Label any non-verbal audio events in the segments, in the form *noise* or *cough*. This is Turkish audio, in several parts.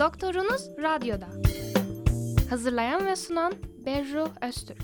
Doktorunuz Radyo'da. Hazırlayan ve sunan Berru Öztürk.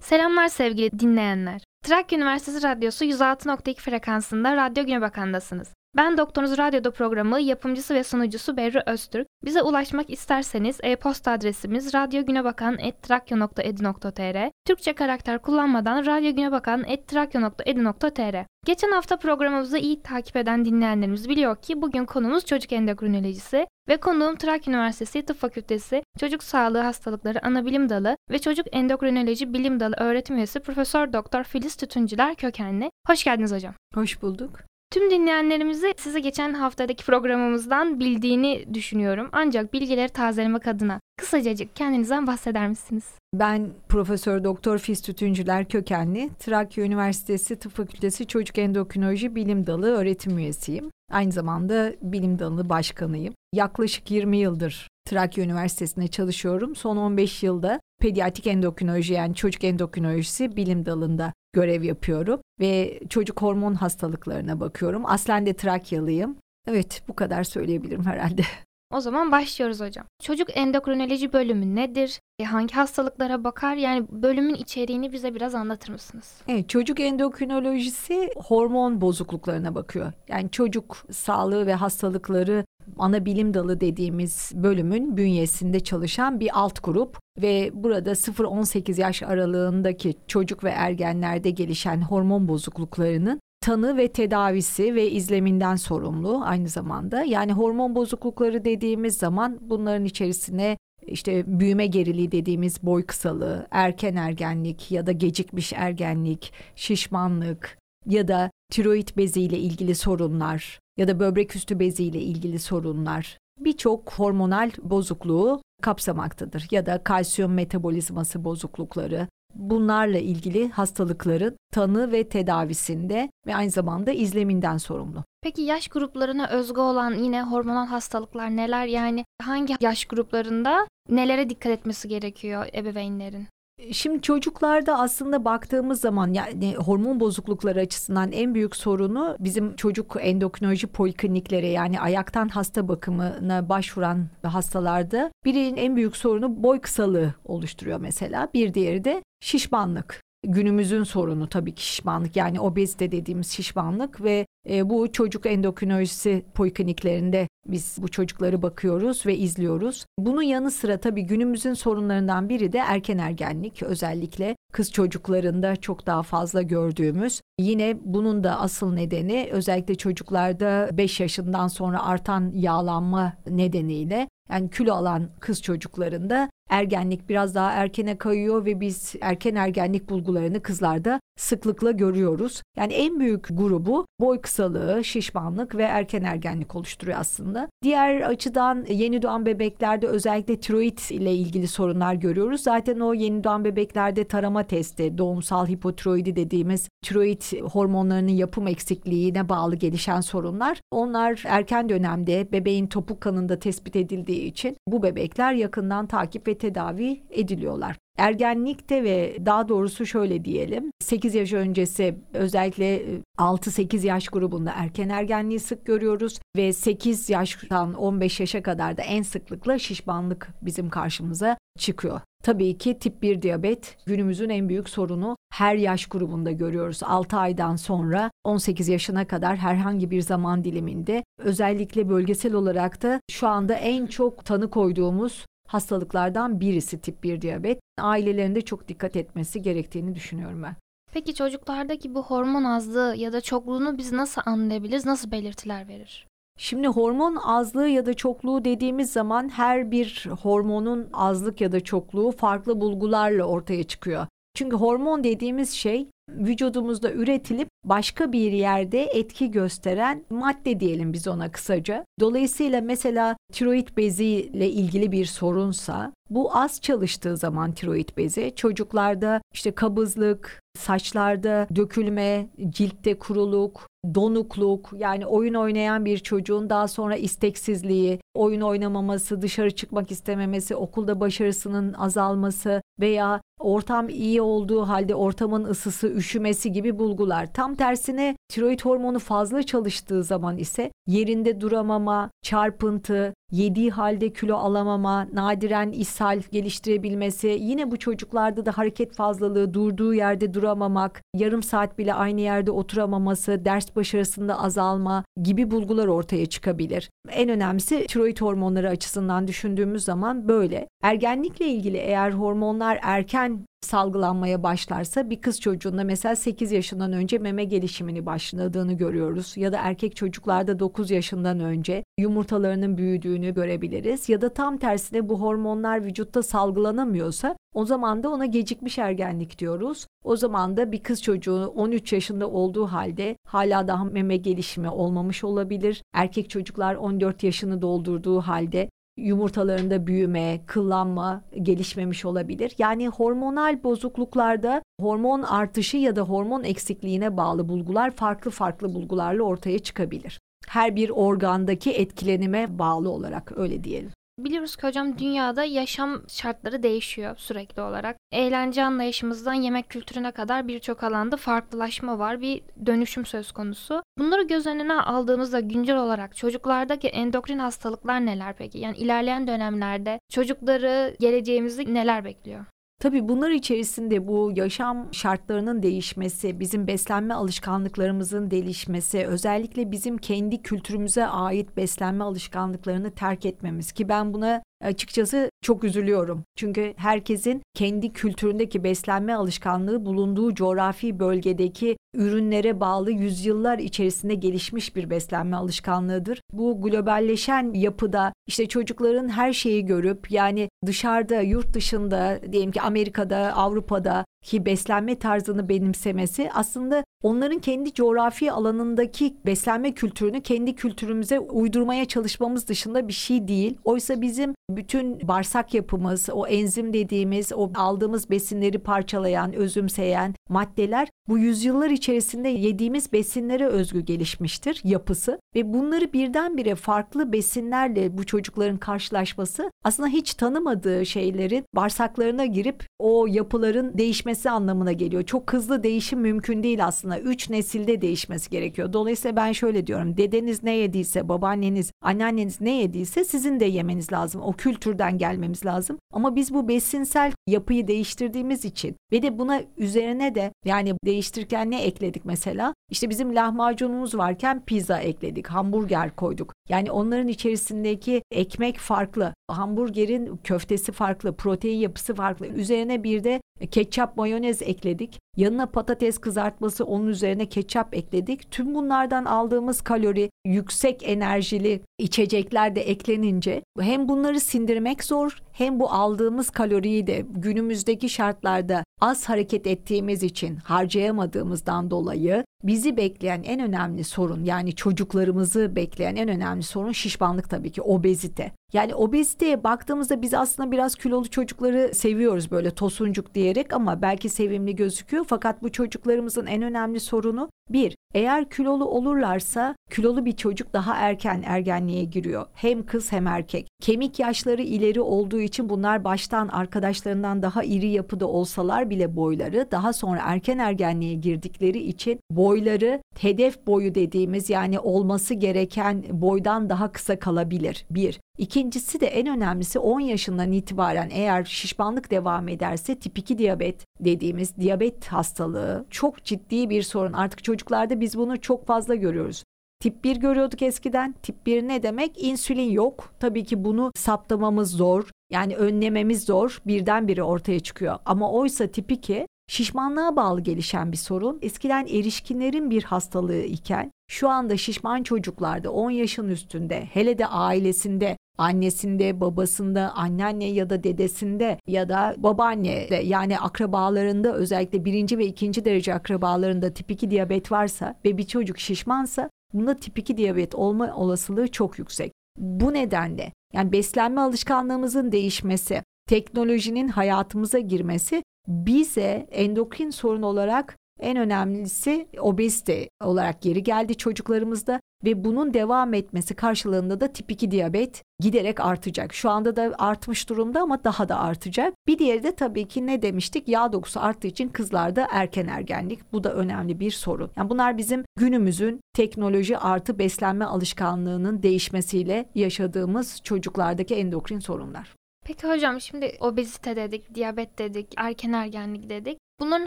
Selamlar sevgili dinleyenler. Trakya Üniversitesi Radyosu 106.2 frekansında Radyo Günebakan'dasınız. Ben Doktorunuz Radyo'da programı yapımcısı ve sunucusu Berru Öztürk. Bize ulaşmak isterseniz e-posta adresimiz radyogünebakan.trakya.edu.tr Türkçe karakter kullanmadan radyogünebakan.trakya.edu.tr Geçen hafta programımızı iyi takip eden dinleyenlerimiz biliyor ki bugün konumuz çocuk endokrinolojisi ve konuğum Trakya Üniversitesi Tıp Fakültesi Çocuk Sağlığı Hastalıkları Anabilim Dalı ve Çocuk Endokrinoloji Bilim Dalı öğretim üyesi Profesör Doktor Filiz Tütüncüler kökenli. Hoş geldiniz hocam. Hoş bulduk. Tüm dinleyenlerimizi size geçen haftadaki programımızdan bildiğini düşünüyorum. Ancak bilgileri tazelemek adına kısacacık kendinizden bahseder misiniz? Ben Profesör Doktor Fiz Tütüncüler kökenli Trakya Üniversitesi Tıp Fakültesi Çocuk Endokrinoloji Bilim Dalı öğretim üyesiyim. Aynı zamanda bilim dalı başkanıyım. Yaklaşık 20 yıldır Trakya Üniversitesi'nde çalışıyorum. Son 15 yılda pediatrik endokrinoloji yani çocuk endokrinolojisi bilim dalında görev yapıyorum ve çocuk hormon hastalıklarına bakıyorum. Aslen de Trakyalıyım. Evet bu kadar söyleyebilirim herhalde. *laughs* O zaman başlıyoruz hocam. Çocuk endokrinoloji bölümü nedir? E, hangi hastalıklara bakar? Yani bölümün içeriğini bize biraz anlatır mısınız? Evet, çocuk endokrinolojisi hormon bozukluklarına bakıyor. Yani çocuk sağlığı ve hastalıkları ana bilim dalı dediğimiz bölümün bünyesinde çalışan bir alt grup ve burada 0-18 yaş aralığındaki çocuk ve ergenlerde gelişen hormon bozukluklarının tanı ve tedavisi ve izleminden sorumlu aynı zamanda. Yani hormon bozuklukları dediğimiz zaman bunların içerisine işte büyüme geriliği dediğimiz boy kısalığı, erken ergenlik ya da gecikmiş ergenlik, şişmanlık ya da tiroid beziyle ilgili sorunlar ya da böbrek üstü beziyle ilgili sorunlar birçok hormonal bozukluğu kapsamaktadır ya da kalsiyum metabolizması bozuklukları, bunlarla ilgili hastalıkların tanı ve tedavisinde ve aynı zamanda izleminden sorumlu. Peki yaş gruplarına özgü olan yine hormonal hastalıklar neler? Yani hangi yaş gruplarında nelere dikkat etmesi gerekiyor ebeveynlerin? Şimdi çocuklarda aslında baktığımız zaman yani hormon bozuklukları açısından en büyük sorunu bizim çocuk endokrinoloji polikliniklere yani ayaktan hasta bakımına başvuran hastalarda birinin en büyük sorunu boy kısalığı oluşturuyor mesela. Bir diğeri de şişmanlık günümüzün sorunu tabii ki şişmanlık yani obezite dediğimiz şişmanlık ve e, bu çocuk endokrinolojisi polikliniklerinde biz bu çocukları bakıyoruz ve izliyoruz. Bunun yanı sıra tabii günümüzün sorunlarından biri de erken ergenlik özellikle kız çocuklarında çok daha fazla gördüğümüz. Yine bunun da asıl nedeni özellikle çocuklarda 5 yaşından sonra artan yağlanma nedeniyle yani kilo alan kız çocuklarında ergenlik biraz daha erkene kayıyor ve biz erken ergenlik bulgularını kızlarda sıklıkla görüyoruz. Yani en büyük grubu boy kısalığı, şişmanlık ve erken ergenlik oluşturuyor aslında. Diğer açıdan yeni doğan bebeklerde özellikle tiroid ile ilgili sorunlar görüyoruz. Zaten o yeni doğan bebeklerde tarama testi, doğumsal hipotiroidi dediğimiz tiroid hormonlarının yapım eksikliğine bağlı gelişen sorunlar. Onlar erken dönemde bebeğin topuk kanında tespit edildiği için bu bebekler yakından takip ve tedavi ediliyorlar. Ergenlikte ve daha doğrusu şöyle diyelim 8 yaş öncesi özellikle 6-8 yaş grubunda erken ergenliği sık görüyoruz ve 8 yaştan 15 yaşa kadar da en sıklıkla şişmanlık bizim karşımıza çıkıyor. Tabii ki tip 1 diyabet günümüzün en büyük sorunu her yaş grubunda görüyoruz. 6 aydan sonra 18 yaşına kadar herhangi bir zaman diliminde özellikle bölgesel olarak da şu anda en çok tanı koyduğumuz hastalıklardan birisi tip 1 diyabet. Ailelerinde çok dikkat etmesi gerektiğini düşünüyorum ben. Peki çocuklardaki bu hormon azlığı ya da çokluğunu biz nasıl anlayabiliriz? Nasıl belirtiler verir? Şimdi hormon azlığı ya da çokluğu dediğimiz zaman her bir hormonun azlık ya da çokluğu farklı bulgularla ortaya çıkıyor. Çünkü hormon dediğimiz şey vücudumuzda üretilip başka bir yerde etki gösteren madde diyelim biz ona kısaca. Dolayısıyla mesela tiroid bezi ile ilgili bir sorunsa bu az çalıştığı zaman tiroid bezi çocuklarda işte kabızlık, saçlarda dökülme, ciltte kuruluk, donukluk yani oyun oynayan bir çocuğun daha sonra isteksizliği, oyun oynamaması, dışarı çıkmak istememesi, okulda başarısının azalması veya ortam iyi olduğu halde ortamın ısısı, üşümesi gibi bulgular. Tam tersine tiroid hormonu fazla çalıştığı zaman ise yerinde duramama, çarpıntı, yediği halde kilo alamama, nadiren ishal geliştirebilmesi, yine bu çocuklarda da hareket fazlalığı, durduğu yerde duramamak, yarım saat bile aynı yerde oturamaması, ders başarısında azalma gibi bulgular ortaya çıkabilir. En önemlisi tiroid hormonları açısından düşündüğümüz zaman böyle. Ergenlikle ilgili eğer hormonlar erken salgılanmaya başlarsa bir kız çocuğunda mesela 8 yaşından önce meme gelişimini başladığını görüyoruz ya da erkek çocuklarda 9 yaşından önce yumurtalarının büyüdüğünü görebiliriz ya da tam tersine bu hormonlar vücutta salgılanamıyorsa o zaman da ona gecikmiş ergenlik diyoruz. O zaman da bir kız çocuğu 13 yaşında olduğu halde hala daha meme gelişimi olmamış olabilir. Erkek çocuklar 14 yaşını doldurduğu halde yumurtalarında büyüme, kıllanma gelişmemiş olabilir. Yani hormonal bozukluklarda hormon artışı ya da hormon eksikliğine bağlı bulgular farklı farklı bulgularla ortaya çıkabilir. Her bir organdaki etkilenime bağlı olarak öyle diyelim. Biliyoruz ki hocam dünyada yaşam şartları değişiyor sürekli olarak. Eğlence anlayışımızdan yemek kültürüne kadar birçok alanda farklılaşma var. Bir dönüşüm söz konusu. Bunları göz önüne aldığımızda güncel olarak çocuklardaki endokrin hastalıklar neler peki? Yani ilerleyen dönemlerde çocukları geleceğimizi neler bekliyor? Tabii bunlar içerisinde bu yaşam şartlarının değişmesi, bizim beslenme alışkanlıklarımızın değişmesi, özellikle bizim kendi kültürümüze ait beslenme alışkanlıklarını terk etmemiz ki ben buna açıkçası çok üzülüyorum. Çünkü herkesin kendi kültüründeki beslenme alışkanlığı bulunduğu coğrafi bölgedeki ürünlere bağlı yüzyıllar içerisinde gelişmiş bir beslenme alışkanlığıdır. Bu globalleşen yapıda işte çocukların her şeyi görüp yani dışarıda, yurt dışında diyelim ki Amerika'da, Avrupa'da ki beslenme tarzını benimsemesi aslında onların kendi coğrafi alanındaki beslenme kültürünü kendi kültürümüze uydurmaya çalışmamız dışında bir şey değil. Oysa bizim bütün bağırsak yapımız, o enzim dediğimiz, o aldığımız besinleri parçalayan, özümseyen maddeler bu yüzyıllar içerisinde yediğimiz besinlere özgü gelişmiştir yapısı ve bunları birdenbire farklı besinlerle bu çocukların karşılaşması aslında hiç tanımadığı şeylerin bağırsaklarına girip o yapıların değişmesi anlamına geliyor. Çok hızlı değişim mümkün değil aslında. Üç nesilde değişmesi gerekiyor. Dolayısıyla ben şöyle diyorum. Dedeniz ne yediyse, babaanneniz, anneanneniz ne yediyse sizin de yemeniz lazım. O kültürden gelmemiz lazım. Ama biz bu besinsel yapıyı değiştirdiğimiz için ve de buna üzerine de yani değiştirirken ne ekledik mesela? İşte bizim lahmacunumuz varken pizza ekledik, hamburger koyduk. Yani onların içerisindeki ekmek farklı, hamburgerin köftesi farklı, protein yapısı farklı. Üzerine bir de ketçap, mayonez ekledik. Yanına patates kızartması, onun üzerine ketçap ekledik. Tüm bunlardan aldığımız kalori, yüksek enerjili içecekler de eklenince hem bunları sindirmek zor hem bu aldığımız kaloriyi de günümüzdeki şartlarda az hareket ettiğimiz için harcayamadığımızdan dolayı bizi bekleyen en önemli sorun yani çocuklarımızı bekleyen en önemli sorun şişmanlık tabii ki obezite. Yani obeziteye baktığımızda biz aslında biraz kilolu çocukları seviyoruz böyle tosuncuk diyerek ama belki sevimli gözüküyor. Fakat bu çocuklarımızın en önemli sorunu bir, eğer kilolu olurlarsa kilolu bir çocuk daha erken ergenliğe giriyor. Hem kız hem erkek. Kemik yaşları ileri olduğu için bunlar baştan arkadaşlarından daha iri yapıda olsalar bile boyları daha sonra erken ergenliğe girdikleri için boyları hedef boyu dediğimiz yani olması gereken boydan daha kısa kalabilir. Bir. İkincisi de en önemlisi 10 yaşından itibaren eğer şişmanlık devam ederse tip 2 diyabet dediğimiz diyabet hastalığı çok ciddi bir sorun. Artık çocuklarda biz bunu çok fazla görüyoruz. Tip 1 görüyorduk eskiden. Tip 1 ne demek? İnsülin yok. Tabii ki bunu saptamamız zor. Yani önlememiz zor. Birdenbire ortaya çıkıyor. Ama oysa tip 2 şişmanlığa bağlı gelişen bir sorun. Eskiden erişkinlerin bir hastalığı iken şu anda şişman çocuklarda 10 yaşın üstünde hele de ailesinde annesinde, babasında, anneanne ya da dedesinde ya da babaanne de yani akrabalarında özellikle birinci ve ikinci derece akrabalarında tip 2 diyabet varsa ve bir çocuk şişmansa bunda tip 2 diyabet olma olasılığı çok yüksek. Bu nedenle yani beslenme alışkanlığımızın değişmesi, teknolojinin hayatımıza girmesi bize endokrin sorun olarak en önemlisi obezite olarak geri geldi çocuklarımızda ve bunun devam etmesi karşılığında da tip 2 diyabet giderek artacak. Şu anda da artmış durumda ama daha da artacak. Bir diğeri de tabii ki ne demiştik? Yağ dokusu arttığı için kızlarda erken ergenlik. Bu da önemli bir sorun. Yani bunlar bizim günümüzün teknoloji artı beslenme alışkanlığının değişmesiyle yaşadığımız çocuklardaki endokrin sorunlar. Peki hocam şimdi obezite dedik, diyabet dedik, erken ergenlik dedik. Bunların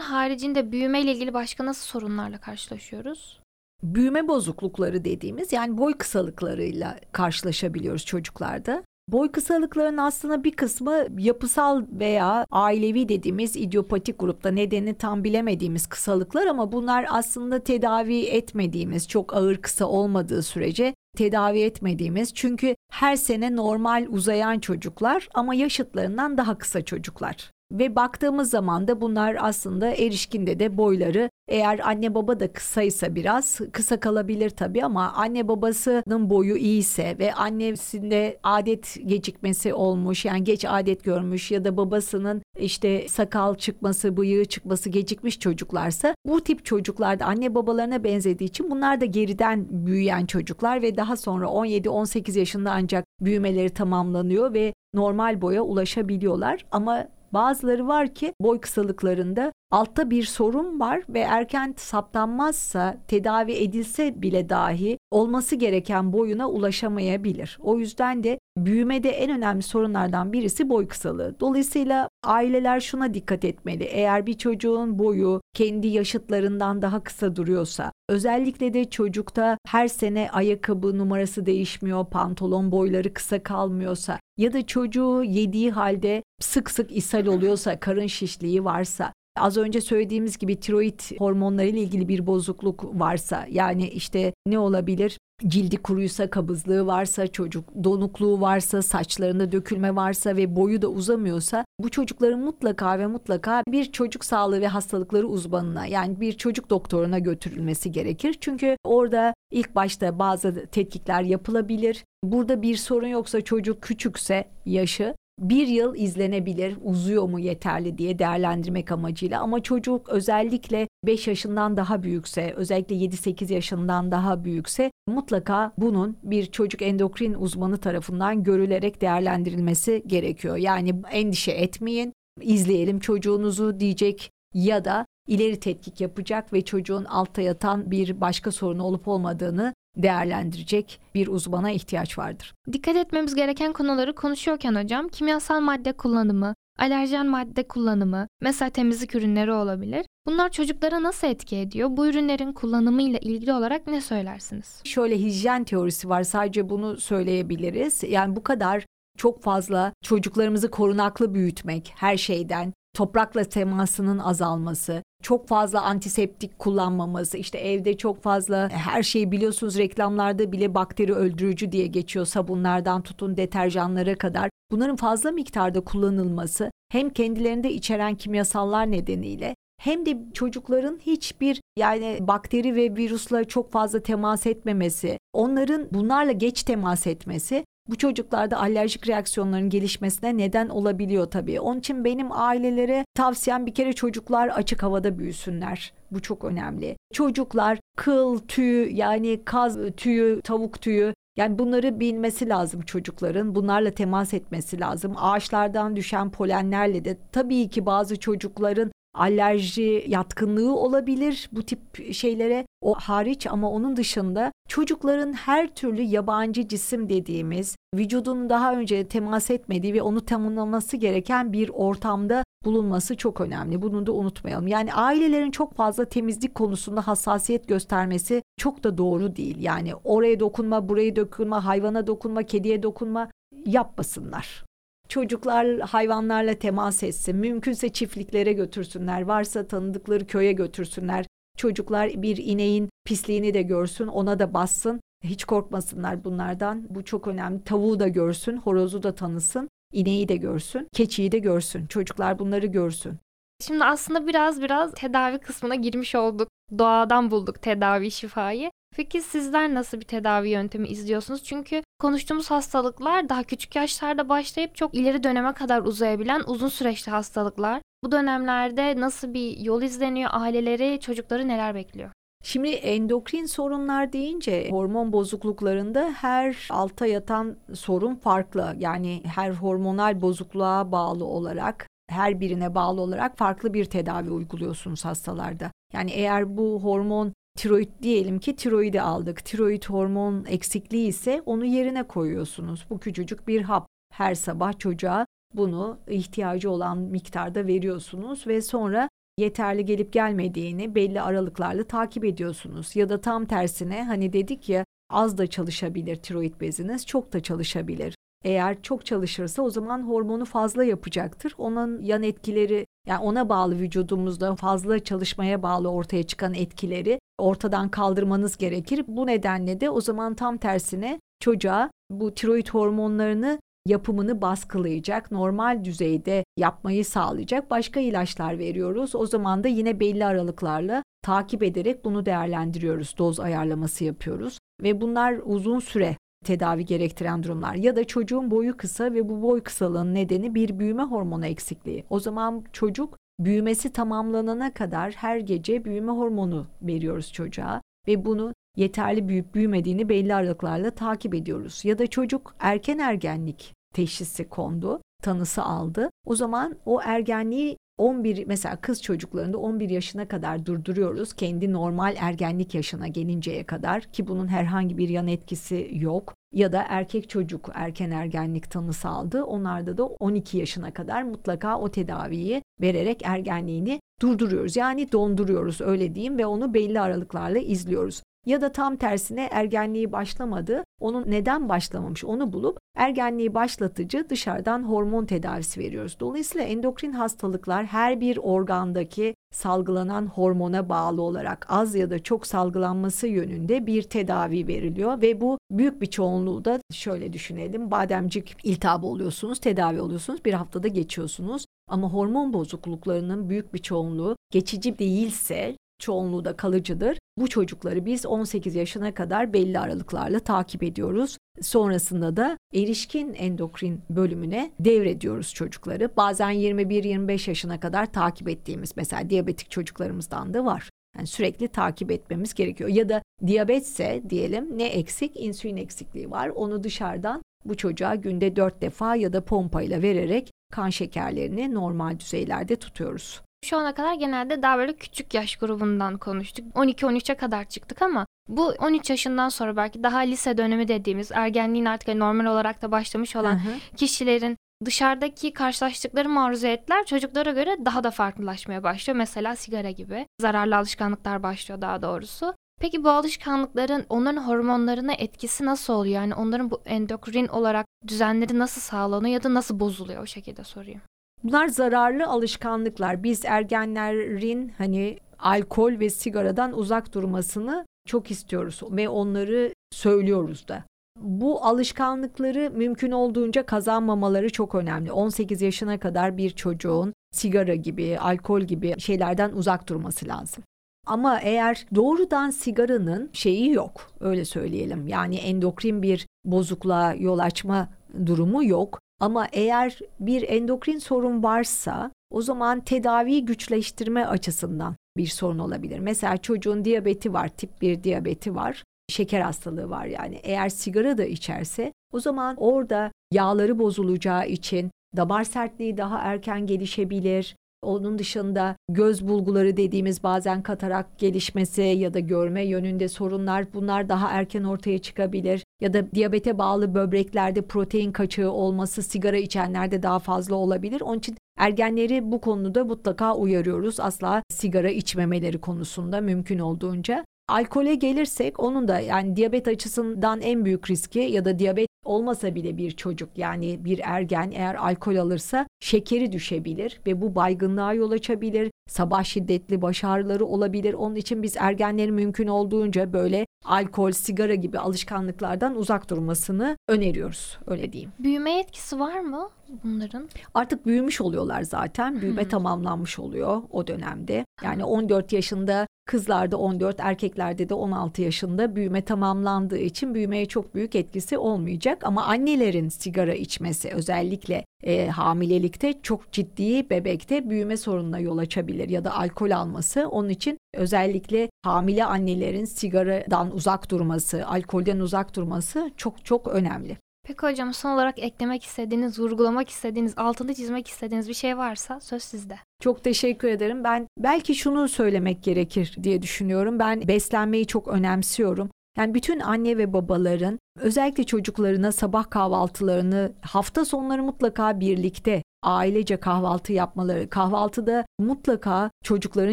haricinde büyüme ile ilgili başka nasıl sorunlarla karşılaşıyoruz? Büyüme bozuklukları dediğimiz yani boy kısalıklarıyla karşılaşabiliyoruz çocuklarda. Boy kısalıklarının aslında bir kısmı yapısal veya ailevi dediğimiz idiopatik grupta nedeni tam bilemediğimiz kısalıklar ama bunlar aslında tedavi etmediğimiz çok ağır kısa olmadığı sürece tedavi etmediğimiz çünkü her sene normal uzayan çocuklar ama yaşıtlarından daha kısa çocuklar. Ve baktığımız zaman da bunlar aslında erişkinde de boyları. Eğer anne baba da kısaysa biraz kısa kalabilir tabii ama anne babasının boyu iyiyse ve annesinde adet gecikmesi olmuş yani geç adet görmüş ya da babasının işte sakal çıkması, bıyığı çıkması gecikmiş çocuklarsa bu tip çocuklarda anne babalarına benzediği için bunlar da geriden büyüyen çocuklar ve daha sonra 17-18 yaşında ancak büyümeleri tamamlanıyor ve normal boya ulaşabiliyorlar. Ama Bazıları var ki boy kısalıklarında altta bir sorun var ve erken saptanmazsa tedavi edilse bile dahi olması gereken boyuna ulaşamayabilir. O yüzden de büyümede en önemli sorunlardan birisi boy kısalığı. Dolayısıyla aileler şuna dikkat etmeli. Eğer bir çocuğun boyu kendi yaşıtlarından daha kısa duruyorsa, özellikle de çocukta her sene ayakkabı numarası değişmiyor, pantolon boyları kısa kalmıyorsa ya da çocuğu yediği halde sık sık ishal oluyorsa, karın şişliği varsa Az önce söylediğimiz gibi tiroid hormonları ile ilgili bir bozukluk varsa yani işte ne olabilir? Cildi kuruysa, kabızlığı varsa, çocuk donukluğu varsa, saçlarında dökülme varsa ve boyu da uzamıyorsa bu çocukların mutlaka ve mutlaka bir çocuk sağlığı ve hastalıkları uzmanına yani bir çocuk doktoruna götürülmesi gerekir. Çünkü orada ilk başta bazı tetkikler yapılabilir. Burada bir sorun yoksa çocuk küçükse yaşı bir yıl izlenebilir, uzuyor mu yeterli diye değerlendirmek amacıyla. Ama çocuk özellikle 5 yaşından daha büyükse, özellikle 7-8 yaşından daha büyükse mutlaka bunun bir çocuk endokrin uzmanı tarafından görülerek değerlendirilmesi gerekiyor. Yani endişe etmeyin, izleyelim çocuğunuzu diyecek ya da ileri tetkik yapacak ve çocuğun altta yatan bir başka sorunu olup olmadığını değerlendirecek bir uzmana ihtiyaç vardır. Dikkat etmemiz gereken konuları konuşuyorken hocam kimyasal madde kullanımı, alerjen madde kullanımı, mesela temizlik ürünleri olabilir. Bunlar çocuklara nasıl etki ediyor? Bu ürünlerin kullanımıyla ilgili olarak ne söylersiniz? Şöyle hijyen teorisi var. Sadece bunu söyleyebiliriz. Yani bu kadar çok fazla çocuklarımızı korunaklı büyütmek her şeyden, toprakla temasının azalması, çok fazla antiseptik kullanmaması, işte evde çok fazla her şeyi biliyorsunuz reklamlarda bile bakteri öldürücü diye geçiyor sabunlardan tutun deterjanlara kadar. Bunların fazla miktarda kullanılması hem kendilerinde içeren kimyasallar nedeniyle hem de çocukların hiçbir yani bakteri ve virüsle çok fazla temas etmemesi, onların bunlarla geç temas etmesi bu çocuklarda alerjik reaksiyonların gelişmesine neden olabiliyor tabii. Onun için benim ailelere tavsiyem bir kere çocuklar açık havada büyüsünler. Bu çok önemli. Çocuklar kıl, tüy yani kaz tüyü, tavuk tüyü yani bunları bilmesi lazım çocukların. Bunlarla temas etmesi lazım. Ağaçlardan düşen polenlerle de tabii ki bazı çocukların alerji yatkınlığı olabilir bu tip şeylere o hariç ama onun dışında çocukların her türlü yabancı cisim dediğimiz vücudun daha önce temas etmediği ve onu tamamlaması gereken bir ortamda bulunması çok önemli. Bunu da unutmayalım. Yani ailelerin çok fazla temizlik konusunda hassasiyet göstermesi çok da doğru değil. Yani oraya dokunma, buraya dokunma, hayvana dokunma, kediye dokunma yapmasınlar. Çocuklar hayvanlarla temas etsin. Mümkünse çiftliklere götürsünler. Varsa tanıdıkları köye götürsünler. Çocuklar bir ineğin pisliğini de görsün, ona da bassın. Hiç korkmasınlar bunlardan. Bu çok önemli. Tavuğu da görsün, horozu da tanısın, ineği de görsün, keçiyi de görsün. Çocuklar bunları görsün. Şimdi aslında biraz biraz tedavi kısmına girmiş olduk. Doğadan bulduk tedavi şifayı. Peki sizler nasıl bir tedavi yöntemi izliyorsunuz? Çünkü konuştuğumuz hastalıklar daha küçük yaşlarda başlayıp çok ileri döneme kadar uzayabilen uzun süreçli hastalıklar. Bu dönemlerde nasıl bir yol izleniyor? Aileleri, çocukları neler bekliyor? Şimdi endokrin sorunlar deyince hormon bozukluklarında her alta yatan sorun farklı. Yani her hormonal bozukluğa bağlı olarak her birine bağlı olarak farklı bir tedavi uyguluyorsunuz hastalarda. Yani eğer bu hormon tiroid diyelim ki tiroidi aldık. Tiroid hormon eksikliği ise onu yerine koyuyorsunuz. Bu küçücük bir hap. Her sabah çocuğa bunu ihtiyacı olan miktarda veriyorsunuz ve sonra yeterli gelip gelmediğini belli aralıklarla takip ediyorsunuz. Ya da tam tersine hani dedik ya az da çalışabilir tiroid beziniz, çok da çalışabilir. Eğer çok çalışırsa o zaman hormonu fazla yapacaktır. Onun yan etkileri yani ona bağlı vücudumuzda fazla çalışmaya bağlı ortaya çıkan etkileri ortadan kaldırmanız gerekir. Bu nedenle de o zaman tam tersine çocuğa bu tiroid hormonlarını yapımını baskılayacak, normal düzeyde yapmayı sağlayacak başka ilaçlar veriyoruz. O zaman da yine belli aralıklarla takip ederek bunu değerlendiriyoruz. Doz ayarlaması yapıyoruz ve bunlar uzun süre tedavi gerektiren durumlar ya da çocuğun boyu kısa ve bu boy kısalığın nedeni bir büyüme hormonu eksikliği. O zaman çocuk büyümesi tamamlanana kadar her gece büyüme hormonu veriyoruz çocuğa ve bunu yeterli büyüyüp büyümediğini belli aralıklarla takip ediyoruz. Ya da çocuk erken ergenlik teşhisi kondu, tanısı aldı. O zaman o ergenliği 11 mesela kız çocuklarında 11 yaşına kadar durduruyoruz. Kendi normal ergenlik yaşına gelinceye kadar ki bunun herhangi bir yan etkisi yok. Ya da erkek çocuk erken ergenlik tanısı aldı. Onlarda da 12 yaşına kadar mutlaka o tedaviyi vererek ergenliğini durduruyoruz. Yani donduruyoruz öyle diyeyim ve onu belli aralıklarla izliyoruz ya da tam tersine ergenliği başlamadı. Onun neden başlamamış onu bulup ergenliği başlatıcı dışarıdan hormon tedavisi veriyoruz. Dolayısıyla endokrin hastalıklar her bir organdaki salgılanan hormona bağlı olarak az ya da çok salgılanması yönünde bir tedavi veriliyor ve bu büyük bir çoğunluğu da şöyle düşünelim. Bademcik iltihabı oluyorsunuz, tedavi oluyorsunuz, bir haftada geçiyorsunuz. Ama hormon bozukluklarının büyük bir çoğunluğu geçici değilse çoğunluğu da kalıcıdır. Bu çocukları biz 18 yaşına kadar belli aralıklarla takip ediyoruz. Sonrasında da erişkin endokrin bölümüne devrediyoruz çocukları. Bazen 21-25 yaşına kadar takip ettiğimiz mesela diyabetik çocuklarımızdan da var. Yani sürekli takip etmemiz gerekiyor. Ya da diyabetse diyelim ne eksik? insülin eksikliği var. Onu dışarıdan bu çocuğa günde 4 defa ya da pompayla vererek kan şekerlerini normal düzeylerde tutuyoruz. Şu ana kadar genelde daha böyle küçük yaş grubundan konuştuk. 12-13'e kadar çıktık ama bu 13 yaşından sonra belki daha lise dönemi dediğimiz ergenliğin artık hani normal olarak da başlamış olan kişilerin dışarıdaki karşılaştıkları maruziyetler çocuklara göre daha da farklılaşmaya başlıyor. Mesela sigara gibi zararlı alışkanlıklar başlıyor daha doğrusu. Peki bu alışkanlıkların onların hormonlarına etkisi nasıl oluyor? Yani onların bu endokrin olarak düzenleri nasıl sağlanıyor ya da nasıl bozuluyor o şekilde sorayım. Bunlar zararlı alışkanlıklar. Biz ergenlerin hani alkol ve sigaradan uzak durmasını çok istiyoruz ve onları söylüyoruz da. Bu alışkanlıkları mümkün olduğunca kazanmamaları çok önemli. 18 yaşına kadar bir çocuğun sigara gibi, alkol gibi şeylerden uzak durması lazım. Ama eğer doğrudan sigaranın şeyi yok, öyle söyleyelim. Yani endokrin bir bozukluğa yol açma durumu yok. Ama eğer bir endokrin sorun varsa o zaman tedaviyi güçleştirme açısından bir sorun olabilir. Mesela çocuğun diyabeti var, tip 1 diyabeti var, şeker hastalığı var yani. Eğer sigara da içerse o zaman orada yağları bozulacağı için damar sertliği daha erken gelişebilir. Onun dışında göz bulguları dediğimiz bazen katarak gelişmesi ya da görme yönünde sorunlar bunlar daha erken ortaya çıkabilir. Ya da diyabete bağlı böbreklerde protein kaçığı olması sigara içenlerde daha fazla olabilir. Onun için ergenleri bu konuda mutlaka uyarıyoruz. Asla sigara içmemeleri konusunda mümkün olduğunca. Alkole gelirsek onun da yani diyabet açısından en büyük riski ya da diyabet olmasa bile bir çocuk yani bir ergen eğer alkol alırsa şekeri düşebilir ve bu baygınlığa yol açabilir. Sabah şiddetli baş ağrıları olabilir. Onun için biz ergenlerin mümkün olduğunca böyle alkol, sigara gibi alışkanlıklardan uzak durmasını öneriyoruz. Öyle diyeyim. Büyüme etkisi var mı bunların? Artık büyümüş oluyorlar zaten. Büyüme hmm. tamamlanmış oluyor o dönemde. Yani 14 yaşında Kızlarda 14, erkeklerde de 16 yaşında büyüme tamamlandığı için büyümeye çok büyük etkisi olmayacak. Ama annelerin sigara içmesi özellikle e, hamilelikte çok ciddi bebekte büyüme sorununa yol açabilir ya da alkol alması. Onun için özellikle hamile annelerin sigaradan uzak durması, alkolden uzak durması çok çok önemli. Peki hocam son olarak eklemek istediğiniz, vurgulamak istediğiniz, altını çizmek istediğiniz bir şey varsa söz sizde. Çok teşekkür ederim. Ben belki şunu söylemek gerekir diye düşünüyorum. Ben beslenmeyi çok önemsiyorum. Yani bütün anne ve babaların özellikle çocuklarına sabah kahvaltılarını hafta sonları mutlaka birlikte ailece kahvaltı yapmaları, kahvaltıda mutlaka çocukların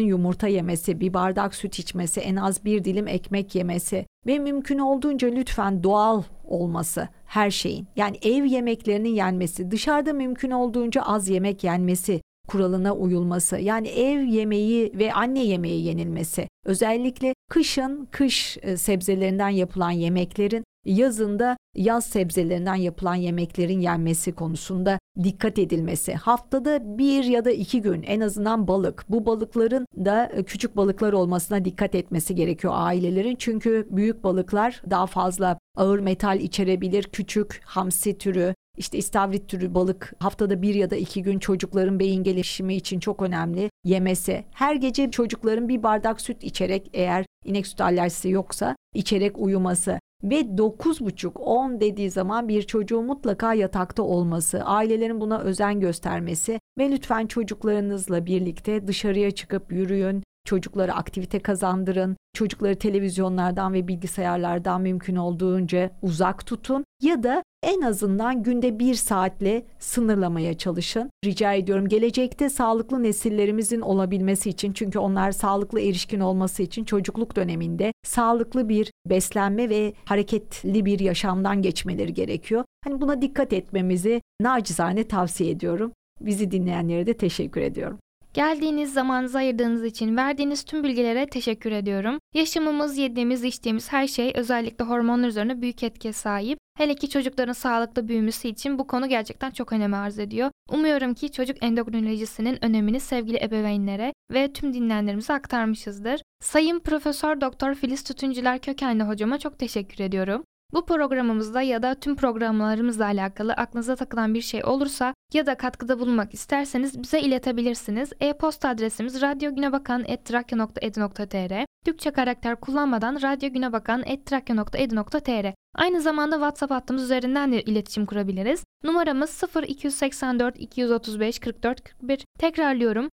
yumurta yemesi, bir bardak süt içmesi, en az bir dilim ekmek yemesi ve mümkün olduğunca lütfen doğal olması her şeyin. Yani ev yemeklerinin yenmesi, dışarıda mümkün olduğunca az yemek yenmesi, kuralına uyulması yani ev yemeği ve anne yemeği yenilmesi özellikle kışın kış e, sebzelerinden yapılan yemeklerin yazında yaz sebzelerinden yapılan yemeklerin yenmesi konusunda dikkat edilmesi. Haftada bir ya da iki gün en azından balık. Bu balıkların da e, küçük balıklar olmasına dikkat etmesi gerekiyor ailelerin. Çünkü büyük balıklar daha fazla ağır metal içerebilir. Küçük hamsi türü işte istavrit türü balık haftada bir ya da iki gün çocukların beyin gelişimi için çok önemli yemesi. Her gece çocukların bir bardak süt içerek eğer inek süt alerjisi yoksa içerek uyuması ve 9,5-10 dediği zaman bir çocuğun mutlaka yatakta olması, ailelerin buna özen göstermesi ve lütfen çocuklarınızla birlikte dışarıya çıkıp yürüyün, çocuklara aktivite kazandırın, çocukları televizyonlardan ve bilgisayarlardan mümkün olduğunca uzak tutun ya da en azından günde bir saatle sınırlamaya çalışın. Rica ediyorum gelecekte sağlıklı nesillerimizin olabilmesi için çünkü onlar sağlıklı erişkin olması için çocukluk döneminde sağlıklı bir beslenme ve hareketli bir yaşamdan geçmeleri gerekiyor. Hani buna dikkat etmemizi nacizane tavsiye ediyorum. Bizi dinleyenlere de teşekkür ediyorum. Geldiğiniz zamanınızı ayırdığınız için verdiğiniz tüm bilgilere teşekkür ediyorum. Yaşamımız, yediğimiz, içtiğimiz her şey özellikle hormonlar üzerine büyük etkiye sahip. Hele ki çocukların sağlıklı büyümesi için bu konu gerçekten çok önem arz ediyor. Umuyorum ki çocuk endokrinolojisinin önemini sevgili ebeveynlere ve tüm dinleyenlerimize aktarmışızdır. Sayın Profesör Doktor Filiz Tütüncüler Kökenli hocama çok teşekkür ediyorum. Bu programımızda ya da tüm programlarımızla alakalı aklınıza takılan bir şey olursa ya da katkıda bulunmak isterseniz bize iletebilirsiniz. E-posta adresimiz radyogünebakan.edu.tr Türkçe karakter kullanmadan radyogünebakan.edu.tr Aynı zamanda WhatsApp hattımız üzerinden de iletişim kurabiliriz. Numaramız 0284 235 44 41. Tekrarlıyorum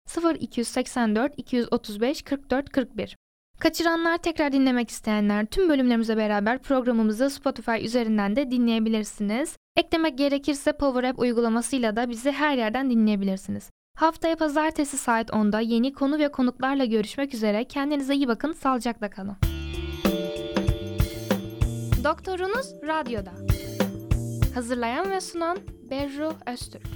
0284 235 44 41. Kaçıranlar tekrar dinlemek isteyenler tüm bölümlerimize beraber programımızı Spotify üzerinden de dinleyebilirsiniz. Eklemek gerekirse Power App uygulamasıyla da bizi her yerden dinleyebilirsiniz. Haftaya pazartesi saat 10'da yeni konu ve konuklarla görüşmek üzere. Kendinize iyi bakın, sağlıcakla kalın. Doktorunuz Radyo'da. Hazırlayan ve sunan Berru Öztürk.